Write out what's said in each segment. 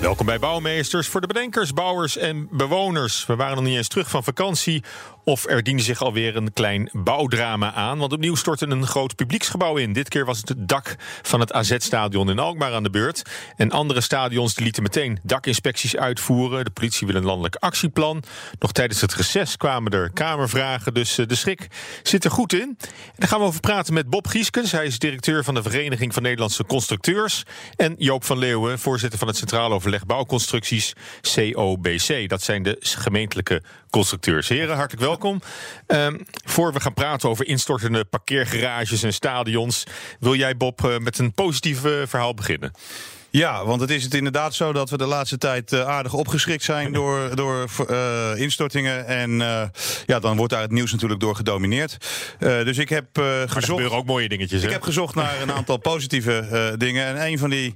Welkom bij Bouwmeesters voor de bedenkers, bouwers en bewoners. We waren nog niet eens terug van vakantie of er diende zich alweer een klein bouwdrama aan. Want opnieuw stortte een groot publieksgebouw in. Dit keer was het het dak van het AZ-stadion in Alkmaar aan de beurt. En andere stadions die lieten meteen dakinspecties uitvoeren. De politie wil een landelijk actieplan. Nog tijdens het reces kwamen er kamervragen. Dus eh, de schrik zit er goed in. En daar gaan we over praten met Bob Gieskens. Hij is directeur van de Vereniging van Nederlandse Constructeurs. En Joop van Leeuwen, voorzitter van het Centraal Overleg Bouwconstructies, COBC. Dat zijn de gemeentelijke constructeurs. Heren, hartelijk welkom. Um, voor we gaan praten over instortende parkeergarages en stadions, wil jij, Bob, uh, met een positief uh, verhaal beginnen? Ja, want het is het inderdaad zo dat we de laatste tijd uh, aardig opgeschrikt zijn door, door uh, instortingen. En uh, ja, dan wordt daar het nieuws natuurlijk door gedomineerd. dus ik heb gezocht. Er gebeuren ook mooie dingetjes. Ik hè? heb gezocht naar een aantal positieve dingen. En een van die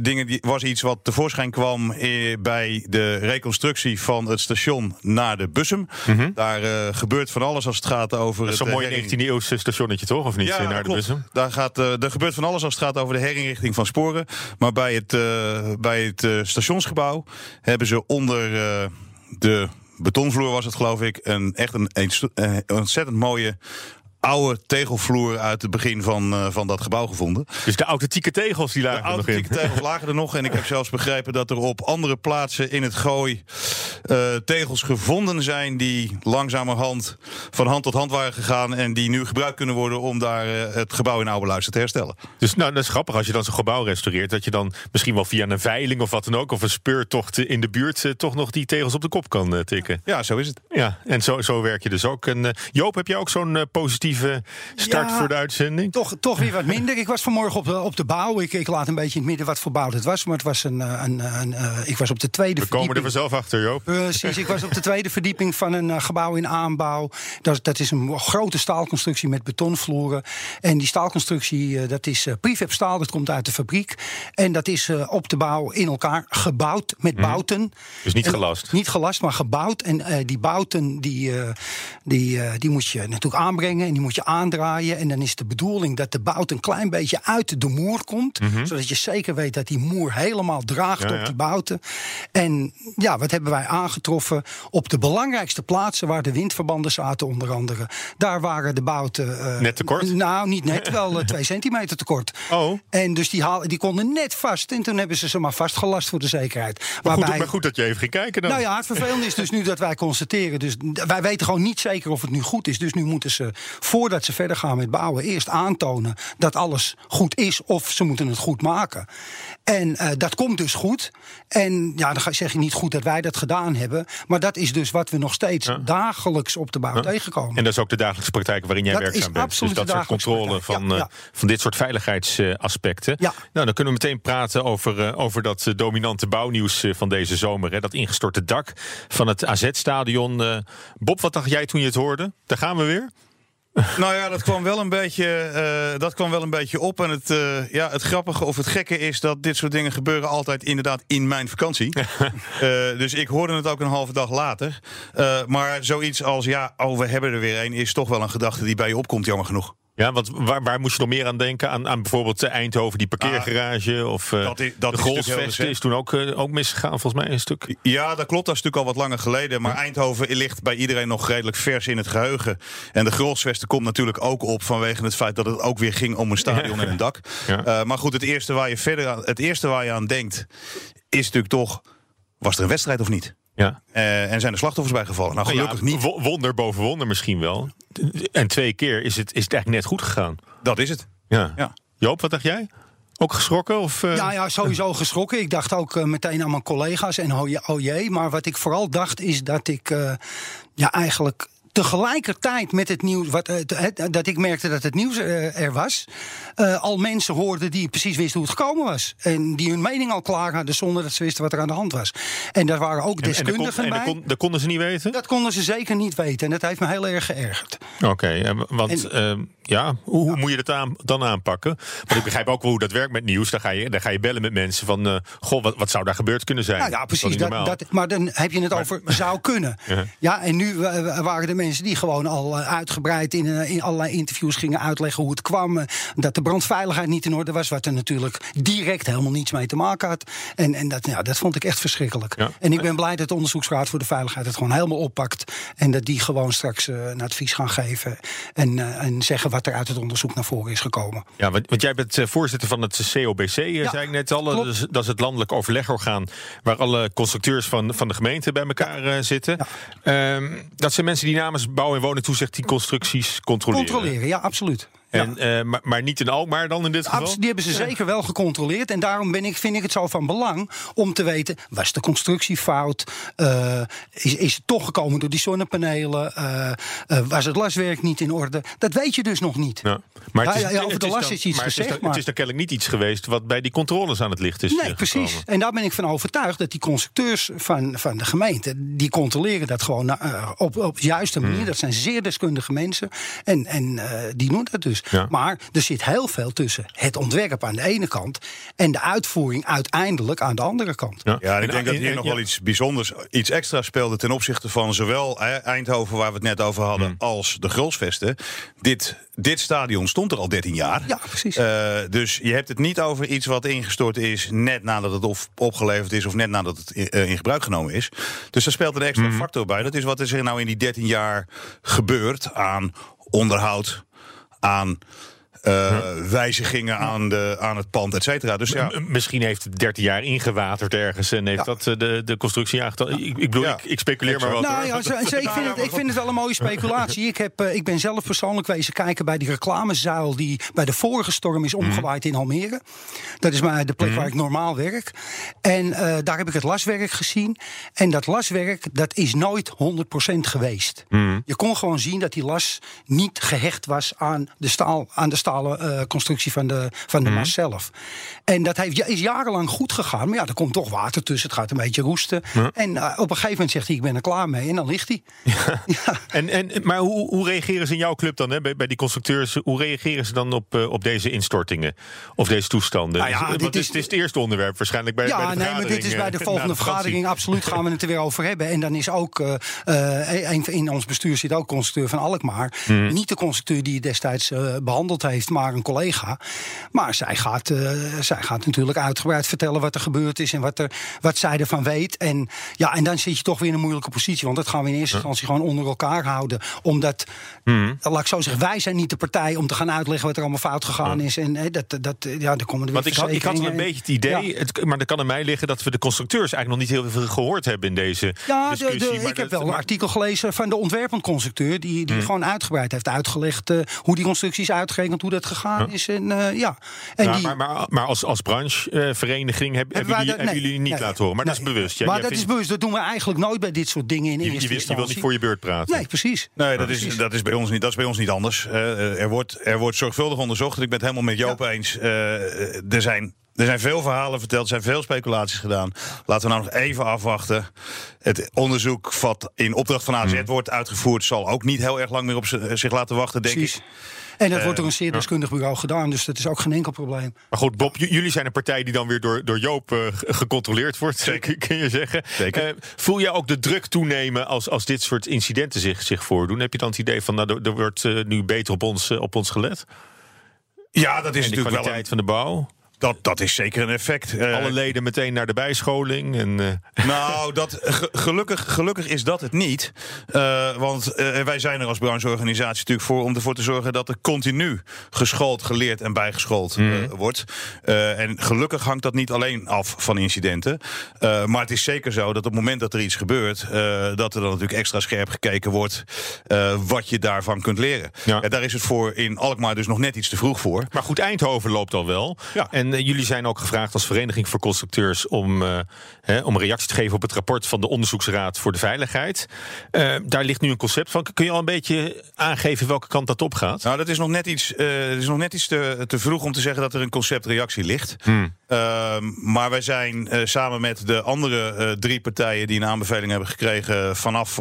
dingen die was iets wat tevoorschijn kwam bij de reconstructie van het station naar de Bussum. Mm -hmm. Daar gebeurt van alles als het gaat over. Dat is zo'n mooi 19e eeuwse stationnetje, toch? Of niet? Ja, naar klopt. de Bussum? Daar, gaat, er gebeurt van alles als het gaat over de herinrichting van sporen. Maar bij het, uh, bij het uh, stationsgebouw hebben ze onder uh, de betonvloer, was het geloof ik, een echt een, een ontzettend mooie oude tegelvloer uit het begin van, uh, van dat gebouw gevonden. Dus de authentieke tegels die lagen de er nog in? De authentieke tegels lagen er nog. En ik heb zelfs begrepen dat er op andere plaatsen in het gooi uh, tegels gevonden zijn... die langzamerhand van hand tot hand waren gegaan... en die nu gebruikt kunnen worden om daar uh, het gebouw in oude luister te herstellen. Dus nou, dat is grappig als je dan zo'n gebouw restaureert... dat je dan misschien wel via een veiling of wat dan ook... of een speurtocht in de buurt toch nog die tegels op de kop kan tikken. Ja, zo is het. Ja, en zo, zo werk je dus ook. En, Joop, heb jij ook zo'n positief start ja, voor de uitzending? Toch, toch weer wat minder. Ik was vanmorgen op de, op de bouw. Ik, ik laat een beetje in het midden wat voor bouw het was. Maar het was een. een, een, een uh, ik was op de tweede We komen er vanzelf achter, Joop. Precies. ik was op de tweede verdieping van een uh, gebouw in aanbouw. Dat, dat is een grote staalconstructie met betonvloeren. En die staalconstructie, uh, dat is prefab staal. Dat komt uit de fabriek. En dat is op de bouw in elkaar gebouwd met Mhm. bouten. Dus niet En- gelast? Niet gelast, maar gebouwd. En eh, die bouten, die, eh, die, eh, die moet je natuurlijk aanbrengen en die moet je aandraaien. En dan is de bedoeling dat de bout een klein beetje uit de moer komt. Zodat je zeker weet dat die moer helemaal draagt Mhm. Ja, op ja. die bouten. En ja, wat hebben wij aangetroffen? Op de belangrijkste plaatsen waar de windverbanden zaten, onder andere. Daar waren de bouten. eh, Net te kort? Nou, niet net, wel eh, twee centimeter te kort. Oh. En dus die, haal, die konden net vast. En toen hebben ze ze maar vastgelast voor de zekerheid. Maar goed, Waarbij- maar goed dat je even ging kijken dan. nou ja, het vervelende is dus nu dat wij constateren. Dus wij weten gewoon niet zeker of het nu goed is. Dus nu moeten ze, voordat ze verder gaan met bouwen, eerst aantonen dat alles goed is. Of ze moeten het goed maken. En eh, dat komt dus goed. En ja, dan ga- zeg je niet goed dat wij dat gedaan hebben. Maar dat is dus wat we nog steeds Ja. dagelijks op de bouw tegenkomen. En dat is ook de dagelijkse praktijk waarin jij Dat werkzaam bent. dus dat soort controle van, Ja, eh, van dit soort veiligheidsaspecten. Nou, dan kunnen we meteen praten over, eh, over dat dominante bouwnieuws van deze zomer. Hè, dat ingestorte dak van het AZ-stadion. Bob, wat dacht jij toen je het hoorde? Daar gaan we weer. Nou ja, dat kwam wel een beetje, eh, dat kwam wel een beetje op. En het, eh, ja, het grappige of het gekke is dat dit soort dingen gebeuren altijd inderdaad in mijn vakantie. Eh, dus ik hoorde het ook een halve dag later. Maar zoiets als, ja, oh, we hebben er weer een, is toch wel een gedachte die bij je opkomt, jammer genoeg. Ja, want waar, waar moest je nog meer aan denken? Aan, aan bijvoorbeeld eh, Eindhoven, die parkeergarage? of eh, Ah, dat is- dat de recent. is toen ook, eh, ook misgegaan, volgens mij een stuk. Ja, dat klopt. Dat is natuurlijk al wat langer geleden. Maar Eindhoven ligt bij iedereen nog redelijk vers in het geheugen. En de Grolsvesten komt natuurlijk ook op vanwege het feit dat het ook weer ging om een stadion en een dak. Ja. Uh, maar goed, het eerste waar je verder aan, het eerste waar je aan denkt, is natuurlijk toch: was er een wedstrijd of niet? Ja. Uh, en zijn er slachtoffers bijgevallen? Nou, gelukkig Nou ja, niet. wo- Wonder boven wonder misschien wel. En twee keer is het, is het eigenlijk net goed gegaan. Dat is het. Ja. Ja. Joop, wat dacht jij? Ook geschrokken? Of, eh? Ja, ja, sowieso geschrokken. Ik dacht ook eh, meteen aan mijn collega's en oh, je- oh jee. Maar wat ik vooral dacht is dat ik eh, ja, eigenlijk tegelijkertijd met het nieuws, wat, eh, dat ik merkte dat het nieuws eh, er was, eh, al mensen hoorden die precies wisten hoe het gekomen was. En die hun mening al klaar hadden zonder dat ze wisten wat er aan de hand was. En daar waren ook En, en, deskundigen en dat, bij. dat konden ze niet weten? Dat konden ze zeker niet weten. En dat heeft me heel erg geërgerd. Oké, en want ja, hoe, hoe moet je dat aan, dan aanpakken? Want ik begrijp ook wel hoe dat werkt met nieuws. Dan ga je, dan ga je bellen met mensen van, goh, wat, wat zou daar gebeurd kunnen zijn? Nou ja, precies. Dat, dat, maar dan heb je het over zou kunnen. Ja. Ja, en nu waren er mensen die gewoon al eh, uitgebreid in, eh, in allerlei interviews gingen uitleggen hoe het kwam. eh, Dat de brandveiligheid niet in orde was, wat er natuurlijk direct helemaal niets mee te maken had. En, en dat, ja, dat vond ik echt verschrikkelijk. Ja. En ik ben blij dat de Onderzoeksraad voor de Veiligheid het gewoon helemaal oppakt. En dat die gewoon straks een advies gaan geven. En, en zeggen wat er uit het onderzoek naar voren is gekomen. Ja, want, want jij bent voorzitter van het COBC, Ja, zei ik net al. Dus, dat is het landelijk overlegorgaan waar alle constructeurs van, van de gemeente bij elkaar zitten. Ehm, dat zijn mensen die namens bouw- en woningtoezicht die constructies controleren. Controleren, ja, absoluut. Ja. En, eh, maar, maar niet in Alkmaar dan in dit geval? Die hebben ze zeker wel gecontroleerd. En daarom ben ik, vind ik het zo van belang om te weten... was de constructie fout? Eh, is, is het toch gekomen door die zonnepanelen? Eh, was het laswerk niet in orde? Dat weet je dus nog niet. Ja. Maar ja, ja, over de is dan- is iets maar het gezegd, dan- maar- Het is dan kennelijk niet iets geweest wat bij die controles aan het licht is Nee, precies. gekomen. En daar ben ik van overtuigd dat die constructeurs van, van de gemeente... die controleren dat gewoon op, op de juiste Hmm. manier. Dat zijn zeer deskundige mensen. En, en die doen dat dus. Ja. Maar er zit heel veel tussen het ontwerp aan de ene kant... en de uitvoering uiteindelijk aan de andere kant. Ja. Ja, en ik En- denk dat hier en- nog ja. wel iets bijzonders, iets extra speelde ten opzichte van zowel eh, Eindhoven, waar we het net over hadden, Hmm. als de Grolsvesten. Dit, dit stadion stond er al 13 jaar. Ja, precies. Eh, dus je hebt het niet over iets wat ingestort is net nadat het of opgeleverd is of net nadat het in, eh, in gebruik genomen is. Dus daar speelt een extra Hmm. factor bij. Dat is wat is er nou in die 13 jaar gebeurd aan onderhoud, aan eh, wijzigingen aan, de, aan het pand, et cetera. Dus ja, Misschien heeft het 13 jaar ingewaterd ergens en heeft Ja. dat eh, de, de constructie aangetast. Ik, ik bedoel, Ja. ik, ik speculeer maar wat. Nou ja, zo- zo- ik, vind het, ik vind het wel een mooie speculatie. Ik, heb, eh, ik ben zelf persoonlijk wezen kijken bij die reclamezuil... die bij de vorige storm is omgewaaid in Almere. Dat is maar de plek waar ik normaal werk. En eh, daar heb ik het laswerk gezien. En dat laswerk, dat is nooit 100% geweest. Je kon gewoon zien dat die las niet gehecht was aan de, staal, aan de stalen eh, constructie van de, van de mas zelf. En dat heeft, ja, is jarenlang goed gegaan. Maar ja, er komt toch water tussen. Het gaat een beetje roesten. En eh, op een gegeven moment zegt hij, ik ben er klaar mee. En dan ligt hij. Ja. En, en, maar hoe, hoe reageren ze in jouw club dan, hè, bij, bij die constructeurs? Hoe reageren ze dan op, eh, op deze instortingen of deze toestanden? Nou ja, dit is, het is het eerste onderwerp waarschijnlijk bij, bij Ja, de nee, maar dit is bij de volgende de vergadering. Absoluut gaan we het er weer over hebben. En dan is ook, van- in ons bestuur zit ook constructeur van Alkmaar. Mhm. Niet de constructeur die het destijds eh, behandeld heeft, maar een collega. Maar zij gaat, eh, zij gaat natuurlijk uitgebreid vertellen wat er gebeurd is en wat, er, wat zij ervan weet. En, ja, en dan zit je toch weer in een moeilijke positie. Want dat gaan we in eerste instantie gewoon onder elkaar houden. Omdat, Mhm. laat ik zo zeggen, wij zijn niet de partij om te gaan uitleggen wat er allemaal fout gegaan is. En eh, dat, dat, ja, dan komen er weer Want ik had, ik had wel een beetje het idee, Ja. het, maar dat kan aan mij liggen dat we de constructeurs eigenlijk nog niet heel veel gehoord hebben in deze Ja, discussie. de- maar ik heb wel een artikel gelezen van de ontwerpend constructeur... die, die gewoon uitgebreid heeft uitgelegd eh, hoe die constructie is uitgerekend... hoe dat gegaan is. En, eh, ja. en Ja, die, maar, maar, maar als, als branchevereniging heb, hebben, jullie, dat- hebben nee, jullie niet nee, laten horen. Maar dat is bewust. Ja, maar jij dat is bewust. Dat doen we eigenlijk nooit bij dit soort dingen in je, je, eerste wil, je wil niet voor je beurt praten. Nee, precies. Nee, dat is, dat, is bij ons niet, dat is bij ons niet anders. Eh, er, wordt, er wordt zorgvuldig onderzocht. Ik ben het helemaal met Joop eens. Eh, er, zijn, er zijn veel verhalen verteld, er zijn veel speculaties gedaan. Laten we nou nog even afwachten. Het onderzoek wat in opdracht van AZ wordt uitgevoerd... zal ook niet heel erg lang meer op zich laten wachten, denk precies. ik. En dat wordt door een zeer deskundig bureau gedaan. Dus dat is ook geen enkel probleem. Maar goed, Bob, jullie zijn een partij die dan weer door, door Joop eh, ge- gecontroleerd wordt, Zeker. kun je zeggen. Zeker. Eh, voel je ook de druk toenemen als, als dit soort incidenten zich, zich voordoen? Heb je dan het idee van, nou, er, wordt eh, nu beter op ons, eh, op ons gelet? Ja, dat is En de natuurlijk wel kwaliteit een, van de bouw? Dat, dat is zeker een effect. Eh, Alle leden meteen naar de bijscholing? En, eh, Nou, dat, ge- gelukkig, gelukkig is dat het niet. Eh, want wij zijn er als brancheorganisatie natuurlijk voor om ervoor te zorgen dat er continu geschoold, geleerd en bijgeschoold eh, wordt. En gelukkig hangt dat niet alleen af van incidenten. Maar het is zeker zo dat op het moment dat er iets gebeurt, dat er dan natuurlijk extra scherp gekeken wordt wat je daarvan kunt leren. Ja. Daar is het voor in Alkmaar dus nog net iets te vroeg voor. Maar goed, Eindhoven loopt al wel. Ja. En En eh, jullie zijn ook gevraagd als Vereniging voor Constructeurs om, eh, hè, om een reactie te geven op het rapport van de Onderzoeksraad voor de Veiligheid. Eh, daar ligt nu een concept van. Kun je al een beetje aangeven welke kant dat op gaat? Nou, dat is nog net iets, is nog net iets te, te vroeg om te zeggen dat er een conceptreactie ligt. Hmm. Ehm, maar wij zijn samen met de andere drie partijen die een aanbeveling hebben gekregen vanaf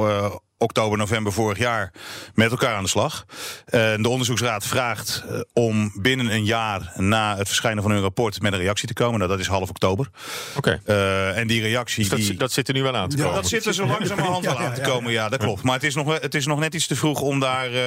oktober, november vorig jaar met elkaar aan de slag. Eh, de onderzoeksraad vraagt eh, om binnen een jaar na het verschijnen van hun rapport met een reactie te komen. Nou, dat is half oktober. Oké. Eh, en die reactie. Dus dat, die... dat zit er nu wel aan te komen. Dat zit er zo langzamerhand wel aan te komen, ja, dat klopt. Maar het is nog, het is nog net iets te vroeg om daar eh,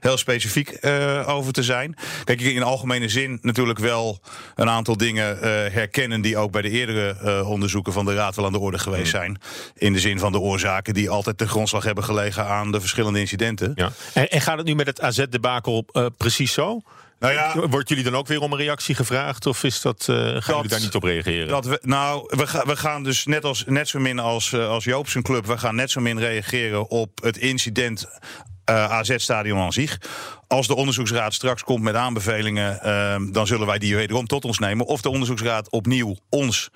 heel specifiek eh, over te zijn. Kijk, in algemene zin natuurlijk wel een aantal dingen eh, herkennen... die ook bij de eerdere eh, onderzoeken van de Raad wel aan de orde geweest zijn. In de zin van de oorzaken die altijd ten grondslag hebben gelegen aan de verschillende incidenten. Ja. En, en gaat het nu met het AZ-debakel eh, precies zo? Nou ja, Wordt jullie dan ook weer om een reactie gevraagd? Of is dat, eh, gaan jullie daar niet op reageren? Dat we, nou, we, ga, we gaan dus net, als, net zo min als, eh, als Joop zijn club... we gaan net zo min reageren op het incident AZ-stadion aan zich. Als de onderzoeksraad straks komt met aanbevelingen... eh, dan zullen wij die wederom tot ons nemen. Of de onderzoeksraad opnieuw ons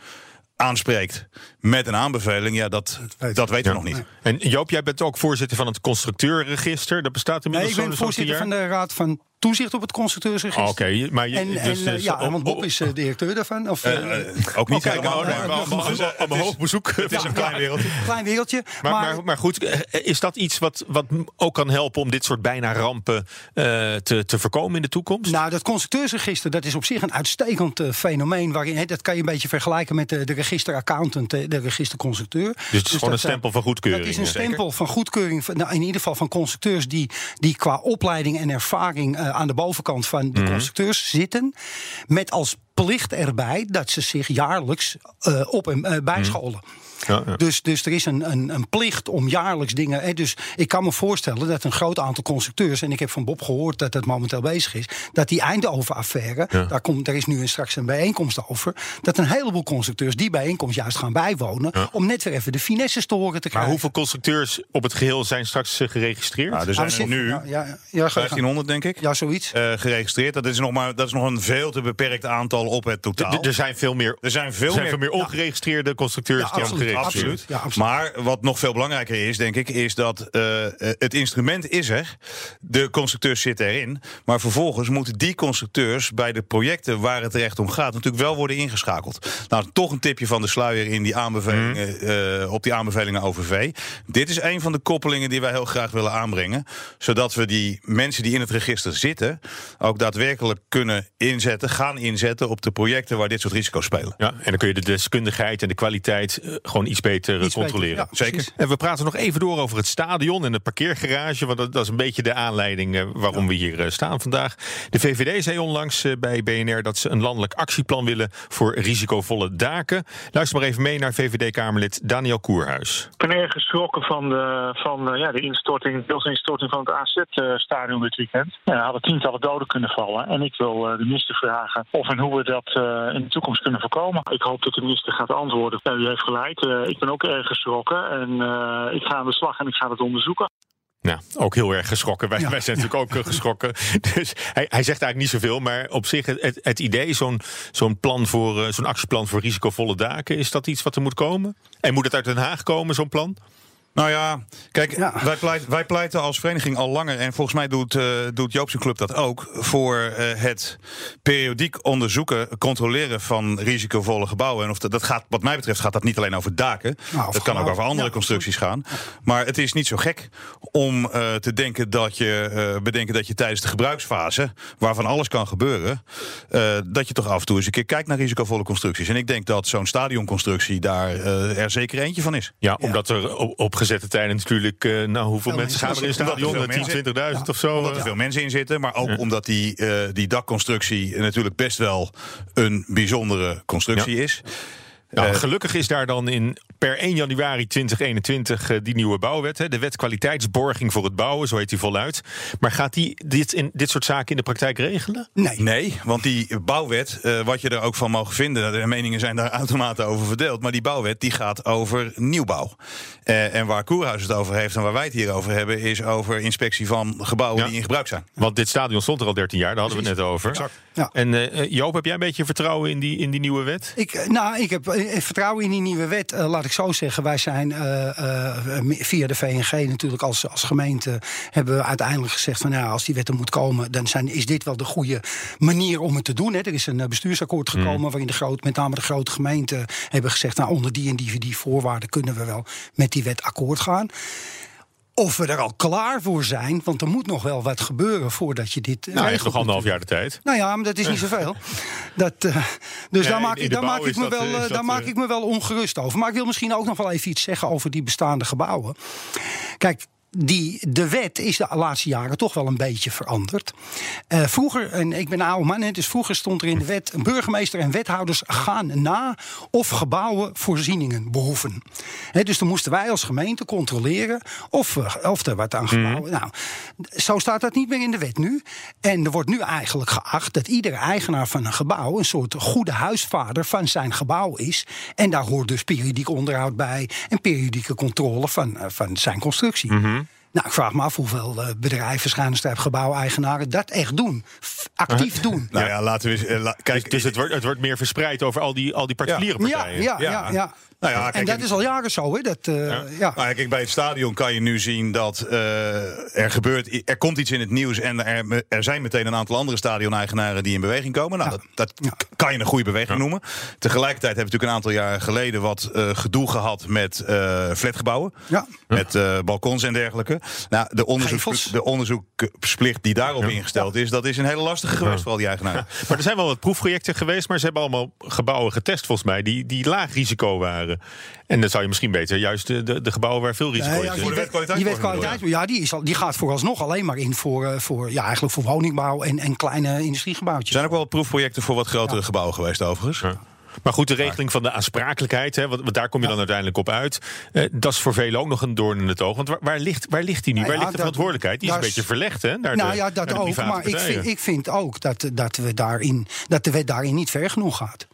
aanspreekt met een aanbeveling... ja, dat, dat weten we nog niet. En Joop, jij bent ook voorzitter van het constructeurregister. Dat bestaat Nee, inmiddels ik ben voorzitter jaar. van de Raad van Toezicht op het Constructeursregister. Oh, Oké, maar je, En, dus, en, eh, dus- ja, oh, want Bob oh, is eh, directeur daarvan. Of, Eh, eh, eh, ook niet helemaal, maar- maar- op mijn hoofdbezoek. Het is een klein wereldje. klein wereldje. Maar, maar, maar, maar goed, eh, is dat iets wat, wat ook kan helpen om dit soort bijna rampen eh, te, te voorkomen in de toekomst? Nou, dat constructeursregister dat is op zich een uitstekend eh, fenomeen. Waarin, dat kan je een beetje vergelijken met de, de registeraccountant, eh, de registerconstructeur. dus het is gewoon een dat, eh, stempel van goedkeuring. Dat is een Zeker. stempel van goedkeuring, nou, in ieder geval van constructeurs die, die qua opleiding en ervaring eh, aan de bovenkant van de constructeurs zitten. Met als plicht erbij dat ze zich jaarlijks eh, op en eh, bijscholen. Ja, ja. Dus, dus er is een, een, een plicht om jaarlijks dingen. Hè, dus ik kan me voorstellen dat een groot aantal constructeurs. en ik heb van Bob gehoord dat dat momenteel bezig is. dat die Eindhoven-affaire. Ja. Daar, komt, daar is nu een, straks een bijeenkomst over. dat een heleboel constructeurs die bijeenkomst juist gaan bijwonen. om net weer even de finesses te horen te Maar krijgen. hoeveel constructeurs op het geheel zijn straks eh, geregistreerd? Nou, er Ah, zijn er zitten- nu Ja, ja, ja, ga- ga- 1500, denk ik. ja, zoiets. eh, geregistreerd. Dat is, nog maar, dat is nog een veel te beperkt aantal op het totaal. D- er zijn veel meer, Er zijn veel er zijn meer- veel meer ongeregistreerde constructeurs Ja, die hebben absoluut, geregistreerd. absoluut. Ja, absoluut. Maar wat nog veel belangrijker is, denk ik, is dat eh, het instrument is er. De constructeurs zitten erin. Maar vervolgens moeten die constructeurs bij de projecten waar het er echt om gaat, natuurlijk wel worden ingeschakeld. Nou, toch een tipje van de sluier in die aanbevelingen, Mhm. eh, op die aanbevelingen OVV. Dit is een van de koppelingen die wij heel graag willen aanbrengen. Zodat we die mensen die in het register zitten, ook daadwerkelijk kunnen inzetten, gaan inzetten op de projecten waar dit soort risico's spelen. Ja, en dan kun je de deskundigheid en de kwaliteit eh, gewoon iets beter eh, beter, controleren. ja, Zeker. precies. En we praten nog even door over het stadion en de parkeergarage. Want dat, dat is een beetje de aanleiding eh, waarom we hier eh, staan vandaag. De VVD zei onlangs bij BNR dat ze een landelijk actieplan willen voor risicovolle daken. Luister maar even mee naar VVD-Kamerlid Daniel Koerhuis. Ik ben erg geschrokken van de, van, ja, de instorting, deels instorting van het AZ-stadion dit weekend. Ja, er hadden tientallen doden kunnen vallen. En ik wil de minister vragen of en hoe we dat in de toekomst kunnen voorkomen. Ik hoop dat de minister gaat antwoorden. U heeft gelijk. Eh, ik ben ook erg geschrokken. En eh, ik ga aan de slag en ik ga het onderzoeken. Nou, ook heel erg geschrokken. Wij, wij zijn natuurlijk ook eh, geschrokken. Dus hij, hij zegt eigenlijk niet zoveel. Maar op zich, het, het, het idee, zo'n zo'n plan voor eh, zo'n actieplan voor risicovolle daken, is dat iets wat er moet komen? En moet het uit Den Haag komen, zo'n plan? Nou ja, kijk, Ja. Wij, pleit, wij pleiten als vereniging al langer, en volgens mij doet, eh doet Joop zijn club dat ook, voor eh, het periodiek onderzoeken, controleren van risicovolle gebouwen. En of dat, dat gaat, wat mij betreft, gaat dat niet alleen over daken. Nou, dat kan ook over andere Ja, constructies gaan. Maar het is niet zo gek om eh, te denken dat je eh, bedenken dat je tijdens de gebruiksfase, waarvan alles kan gebeuren, eh, dat je toch af en toe eens een keer kijkt naar risicovolle constructies. En ik denk dat zo'n stadionconstructie daar eh, er zeker eentje van is. Ja, omdat er op, op gezette tijden natuurlijk... eh, nou, hoeveel Veel mensen gaan er in het stadion? Omdat er veel 10, 20.000 of zo? Omdat er eh? veel mensen in zitten, maar ook omdat die, eh, die dakconstructie natuurlijk best wel een bijzondere constructie is. Nou, Eh, gelukkig is daar dan in per 1 januari 2021 eh, die nieuwe bouwwet. Hè, de wet kwaliteitsborging voor het bouwen, zo heet die voluit. Maar gaat die dit, in, dit soort zaken in de praktijk regelen? Nee. Nee, want die bouwwet, eh, wat je er ook van mogen vinden, de meningen zijn daar uitermate over verdeeld. Maar die bouwwet die gaat over nieuwbouw. Eh, en waar Koerhuis het over heeft en waar wij het hier over hebben, is over inspectie van gebouwen Ja. die in gebruik zijn. Want dit stadion stond er al 13 jaar, daar hadden we het net over. Ja. En eh, Joop, heb jij een beetje vertrouwen in die, in die nieuwe wet? Ik, nou, ik heb vertrouwen in die nieuwe wet. Eh, laat ik zo zeggen, wij zijn eh, eh, via de VNG natuurlijk als, als gemeente... hebben we uiteindelijk gezegd van nou, als die wet er moet komen... dan zijn, is dit wel de goede manier om het te doen. Hè. Er is een eh, bestuursakkoord gekomen waarin de groot, met name de grote gemeenten... hebben gezegd, nou, onder die en die, die voorwaarden... kunnen we wel met die wet akkoord gaan. Of we er al klaar voor zijn, want er moet nog wel wat gebeuren voordat je dit. eh, Nou, heeft regelt nog anderhalf jaar de tijd. Nou ja, maar dat is niet zoveel. Dat, eh, dus Ja, daar, maak, ik, daar, maak, ik is me dat, wel, eh, is eh, dat, maak eh, ik me wel ongerust over. Maar ik wil misschien ook nog wel even iets zeggen over die bestaande gebouwen. Kijk. Die, de wet is de laatste jaren toch wel een beetje veranderd. Eh, vroeger, en ik ben een oude man, dus vroeger stond er in de wet... burgemeester en wethouders gaan na of gebouwen voorzieningen behoeven. Dus dan moesten wij als gemeente controleren of, eh, of er wat aan gebouwen... Nou, zo staat dat niet meer in de wet nu. En er wordt nu eigenlijk geacht dat iedere eigenaar van een gebouw... een soort goede huisvader van zijn gebouw is. En daar hoort dus periodiek onderhoud bij... en periodieke controle van, eh, van zijn constructie. Nou, ik vraag me af hoeveel eh, bedrijven, schuinstrijp, gebouweigenaren dat echt doen. F- actief doen. Nou ja, laten we eens. la- kijk, Dus het wordt, het wordt meer verspreid over al die, al die particuliere Ja, partijen. ja, ja. ja. Nou ja, en dat is al jaren zo, hè? Dat, eh, ja. Nou, kijk, bij het stadion kan je nu zien dat eh, er gebeurt, er komt iets in het nieuws en er, er zijn meteen een aantal andere stadioneigenaren die in beweging komen. Nou, Ja. dat, dat Ja. kan je een goede beweging noemen. Tegelijkertijd hebben we natuurlijk een aantal jaar geleden wat eh, gedoe gehad met eh, flatgebouwen. Ja. Met eh, balkons en dergelijke. Nou, de, onderzoek, de onderzoeksplicht die daarop ingesteld is, dat is een hele lastige geweest voor al die eigenaren. Maar er zijn wel wat proefprojecten geweest, maar ze hebben allemaal gebouwen getest volgens mij die, die laag risico waren. En dan zou je misschien beter juist de, de, de gebouwen waar veel risico is. Voor die, de wet, die wet kwaliteitsborging kwaliteit, ja, die, is al, die gaat vooralsnog alleen maar in voor, eh, voor, ja, eigenlijk voor woningbouw en, en kleine Er industriegebouwtjes. zijn ook wel proefprojecten voor wat grotere gebouwen geweest overigens. Ja. Maar goed, de regeling van de aansprakelijkheid, hè, want, daar kom je dan uiteindelijk op uit. Eh, dat is voor velen ook nog een doorn in het oog. Want waar, waar ligt, waar ligt die nu? Nou waar ja, ligt de verantwoordelijkheid? Die is een beetje verlegd, hè? Naar nou de, ja, naar dat de ook. private Maar ik partijen. vind, ik vind ook dat, dat, we daarin, dat de wet daarin niet ver genoeg gaat.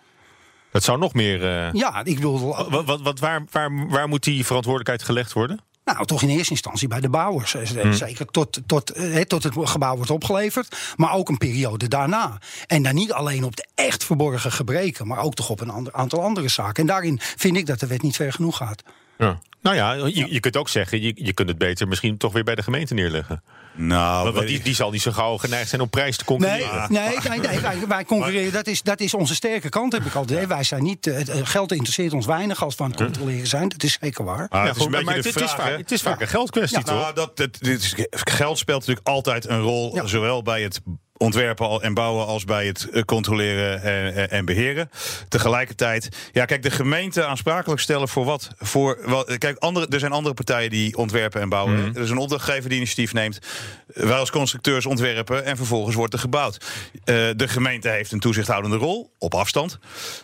Dat zou nog meer. eh, Ja, ik bedoel, wat, wat, wat, waar, waar, waar moet die verantwoordelijkheid gelegd worden? Nou, toch in eerste instantie bij de bouwers. Eh, Hmm. Zeker tot, tot, eh, tot het gebouw wordt opgeleverd. Maar ook een periode daarna. En dan niet alleen op de echt verborgen gebreken. Maar ook toch op een ander, aantal andere zaken. En daarin vind ik dat de wet niet ver genoeg gaat. Ja. Nou ja, je, je kunt ook zeggen, je, je kunt het beter misschien toch weer bij de gemeente neerleggen. Nou, Want weet die, die zal niet zo gauw geneigd zijn om prijs te concurreren. nee, nee, nee, wij, wij concurreren. Dat is, dat is onze sterke kant, heb ik altijd. Wij zijn niet. eh, eh, geld interesseert ons weinig als we aan het controleren zijn. Dat is zeker waar. Ah, Ja, het is goed, een beetje maar de het, is vaak, het is vaak een geldkwestie, toch? Nou, dat, het, dit is, geld speelt natuurlijk altijd een rol, Ja. zowel bij het ontwerpen en bouwen als bij het eh, controleren en, en- en beheren. Tegelijkertijd, ja, kijk, de gemeente aansprakelijk stellen voor wat? Voor, wat kijk, andere, er zijn andere partijen die ontwerpen en bouwen. Mhm. Er is een opdrachtgever die initiatief neemt. Wij als constructeurs ontwerpen en vervolgens wordt er gebouwd. Eh, de gemeente heeft een toezichthoudende rol op afstand.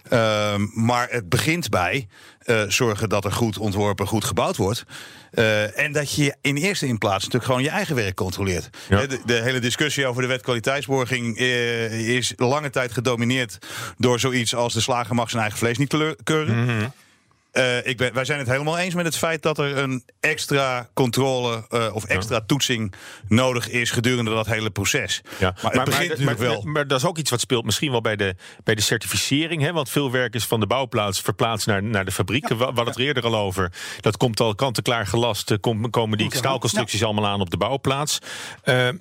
Ehm, maar het begint bij eh, zorgen dat er goed ontworpen, goed gebouwd wordt. Eh, en dat je in eerste in plaats natuurlijk gewoon je eigen werk controleert. Ja. De, de hele discussie over de wet kwaliteitsborging eh, is lange tijd gedomineerd door zoiets als de slager mag zijn eigen vlees niet teleur- Mhm. Eh, ik ben, wij zijn het helemaal eens met het feit dat er een extra controle eh, of extra toetsing nodig is gedurende dat hele proces. Ja. Maar natuurlijk maar, wel. maar dat is ook iets wat speelt misschien wel bij de, bij de certificering. Hè? Want veel werk is van de bouwplaats verplaatst naar, naar de fabriek. We we hadden het er eerder al over. Dat komt al kant-en-klaar gelast. eh, kom- komen die staalconstructies allemaal aan op de bouwplaats.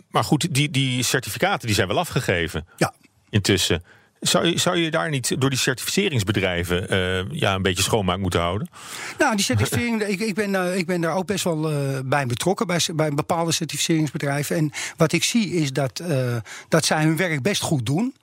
Maar goed, die, die certificaten die zijn wel afgegeven Ja. intussen. Zou je, zou je daar niet door die certificeringsbedrijven eh, ja, een beetje schoonmaak moeten houden? Nou, die certificering, ik, ik, ben, eh, ik ben daar ook best wel eh, bij betrokken, bij, bij bepaalde certificeringsbedrijven. En wat ik zie is dat, dat zij hun werk best goed doen.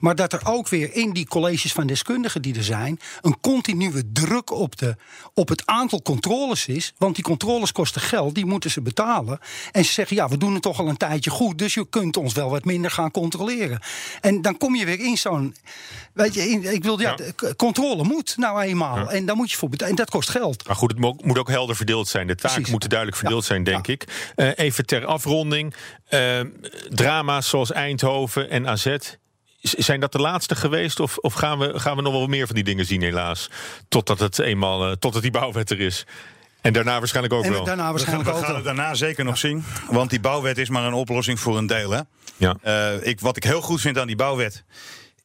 Maar dat er ook weer in die colleges van deskundigen die er zijn, een continue druk op, de, op het aantal controles is. Want die controles kosten geld, die moeten ze betalen. En ze zeggen, ja, we doen het toch al een tijdje goed, dus je kunt ons wel wat minder gaan controleren. En dan kom je weer in zo'n. Weet je, in, ik wil, ja, controle moet nou eenmaal. En daar moet je voor betalen. En dat kost geld. Maar goed, het mo- moet ook helder verdeeld zijn. De taken moeten duidelijk verdeeld Ja. zijn, denk ik. Eh, even ter afronding. Eh, drama's zoals Eindhoven en AZ. Zijn dat de laatste geweest? Of, of gaan, we, gaan we nog wel meer van die dingen zien, helaas? Totdat het eenmaal, eh, totdat die bouwwet er is. En daarna waarschijnlijk ook En wel. daarna We gaan, waarschijnlijk we gaan het daarna zeker nog zien. Want die bouwwet is maar een oplossing voor een deel. Hè? Ja. Eh, ik, wat ik heel goed vind aan die bouwwet.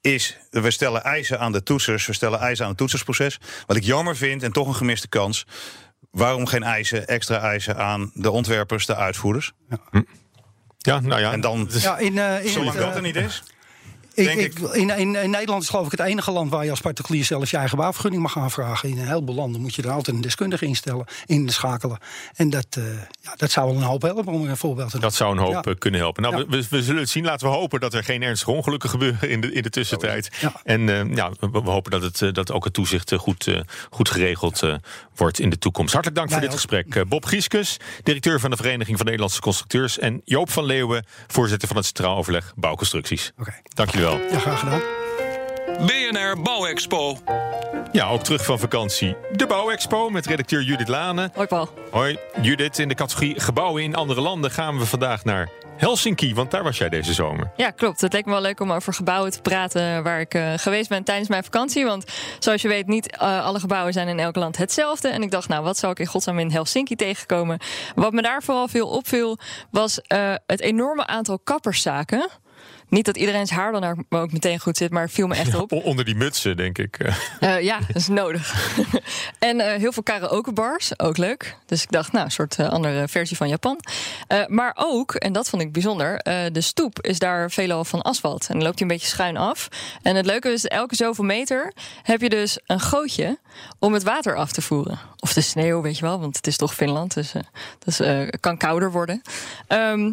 Is, we stellen eisen aan de toetsers. We stellen eisen aan het toetsersproces. Wat ik jammer vind, en toch een gemiste kans. Waarom geen eisen, extra eisen aan de ontwerpers, de uitvoerders? ja, nou ja. En dan, Ja, in, eh, in zolang het, dat er niet is. Ik, denk ik, in, in, in Nederland is geloof ik het enige land waar je als particulier zelfs je eigen bouwvergunning mag aanvragen. In een heleboel landen moet je er altijd een deskundige instellen, inschakelen. En dat, eh, ja, dat zou wel een hoop helpen om er een voorbeeld te. Dat zou een hoop Ja. eh, kunnen helpen. Nou, Ja. we, we zullen het zien. Laten we hopen dat er geen ernstige ongelukken gebeuren in de, in de tussentijd. En eh, ja, we, we hopen dat, het, dat ook het toezicht goed, goed geregeld wordt in de toekomst. Hartelijk dank voor dit ook. gesprek. Bob Gieskus, directeur van de Vereniging van Nederlandse Constructeurs. En Joop van Leeuwen, voorzitter van het Centraal Overleg Bouwconstructies. Oké. Dank jullie wel. Ja, graag gedaan. BNR Bouwexpo. Ja, ook terug van vakantie. De Bouwexpo met redacteur Judith Lane. Hoi Paul. Hoi, Judith. In de categorie gebouwen in andere landen gaan we vandaag naar Helsinki. Want daar was jij deze zomer. Ja, klopt. Het leek me wel leuk om over gebouwen te praten waar ik eh, geweest ben tijdens mijn vakantie. Want zoals je weet, niet eh, alle gebouwen zijn in elk land hetzelfde. En ik dacht, nou, wat zou ik in godsnaam in Helsinki tegenkomen? Wat me daar vooral veel opviel, was eh, het enorme aantal kapperszaken. Niet dat iedereen's haar dan ook meteen goed zit, maar viel me echt op. Onder die mutsen, denk ik. Eh, ja, dat is nodig. en eh, heel veel karaokebars, ook leuk. Dus ik dacht, nou, een soort eh, andere versie van Japan. Maar ook, en dat vond ik bijzonder, de stoep is daar veelal van asfalt. En dan loopt hij een beetje schuin af. En het leuke is, elke zoveel meter heb je dus een gootje om het water af te voeren. Of de sneeuw, weet je wel, want het is toch Finland, dus het dus, eh, kan kouder worden. Ehm,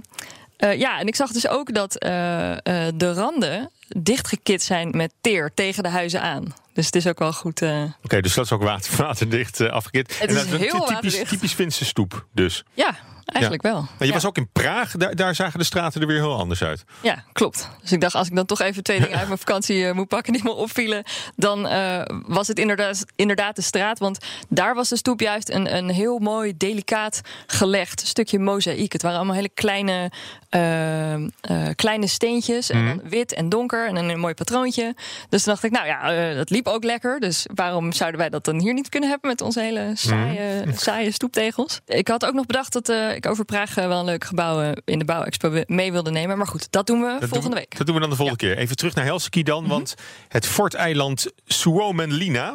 eh, ja, en ik zag dus ook dat eh, eh, de randen dichtgekit zijn met teer tegen de huizen aan. Dus het is ook wel goed. eh, Oké, dus dat is ook water, waterdicht eh afgekit. Het En is dat heel typisch, waterdicht. typisch Finse stoep, dus. ja, eigenlijk wel. Maar je ja. was ook in Praag, daar, daar zagen de straten er weer heel anders uit. Ja, klopt. Dus ik dacht, als ik dan toch even twee dingen uit mijn vakantie eh, moet pakken die me opvielen, dan was het inderdaad, inderdaad de straat. Want daar was de stoep juist een, een heel mooi, delicaat gelegd stukje mozaïek. Het waren allemaal hele kleine, kleine steentjes. En dan wit en donker en een mooi patroontje. Dus toen dacht ik, nou ja, dat liep ook lekker. Dus waarom zouden wij dat dan hier niet kunnen hebben met onze hele saaie, saaie stoeptegels? Ik had ook nog bedacht dat eh, ik over Praag eh, wel een leuk gebouw in de bouwexpo mee wilde nemen. Maar goed, dat doen we Dat volgende doen, week. Mhm. Dat doen we dan de volgende keer. Even terug naar Helsinki dan, want het forteiland Suomenlinna...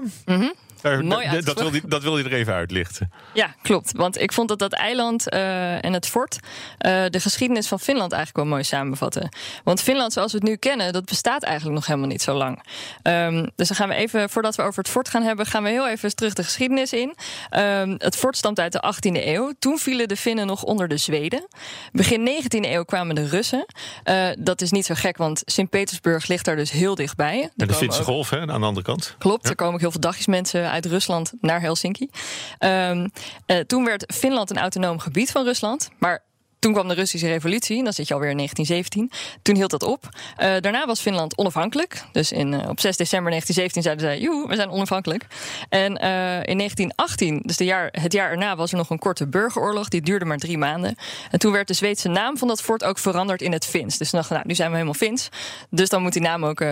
daar- Mooi d- dat, wil dat wil je er even uitlichten. Ja, klopt. Want ik vond dat dat eiland eh, en het fort eh, de geschiedenis van Finland eigenlijk wel mooi samenvatten. Want Finland zoals we het nu kennen, dat bestaat eigenlijk nog helemaal niet zo lang. Ehm, dus dan gaan we even, voordat we over het fort gaan hebben, gaan we heel even terug de geschiedenis in. Ehm, het fort stamt uit de 18e eeuw. Toen vielen de Finnen nog onder de Zweden. Begin 19e eeuw kwamen de Russen. Eh, dat is niet zo gek, want Sint-Petersburg ligt daar dus heel dichtbij. En de Finse ook- golf, hè, aan de andere kant. Klopt, er komen ook heel veel dagjesmensen uit Rusland naar Helsinki. Ehm, eh, toen werd Finland een autonoom gebied van Rusland. Maar toen kwam de Russische revolutie, dan zit je alweer in 1917. Toen hield dat op. Eh, daarna was Finland onafhankelijk. Dus in, eh, op 6 december 1917 zeiden zij, joe, we zijn onafhankelijk. En eh, in 1918, dus de jaar, het jaar erna, was er nog een korte burgeroorlog. Die duurde maar drie maanden. En toen werd de Zweedse naam van dat fort ook veranderd in het Fins. Dus nou, nu zijn we helemaal Fins. Dus dan moet die naam ook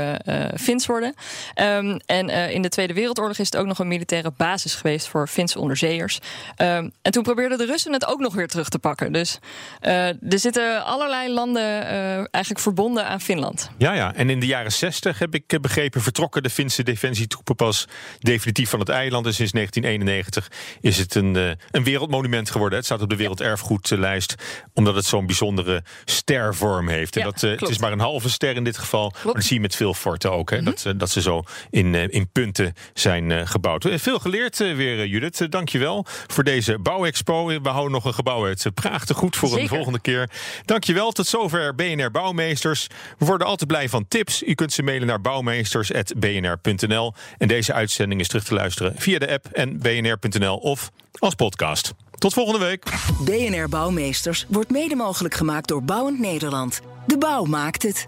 Fins worden. Ehm, en in de Tweede Wereldoorlog is het ook nog een militaire basis geweest voor Finse onderzeeërs. Ehm, en toen probeerden de Russen het ook nog weer terug te pakken. Dus eh, er zitten allerlei landen eh, eigenlijk verbonden aan Finland. Ja, ja. En in de jaren 60 heb ik eh, begrepen, vertrokken de Finse defensietroepen pas definitief van het eiland. En sinds 1991 is het een, een wereldmonument geworden. Het staat op de werelderfgoedlijst, omdat het zo'n bijzondere stervorm heeft. En Ja, dat, het klopt. is maar een halve ster in dit geval. Maar dat zie je met veel forten ook. Hè, Mhm. dat, ze- dat ze zo in, in punten zijn gebouwd. Veel geleerd weer, Judith. Eh, Dank je wel voor deze bouwexpo. We houden nog een gebouw uit Praag te goed voor een. De volgende keer. Dankjewel, tot zover BNR Bouwmeesters. We worden altijd blij van tips. U kunt ze mailen naar bouwmeesters.bnr.nl. En deze uitzending is terug te luisteren via de app en bnr.nl of als podcast. Tot volgende week. BNR Bouwmeesters wordt mede mogelijk gemaakt door Bouwend Nederland. De bouw maakt het.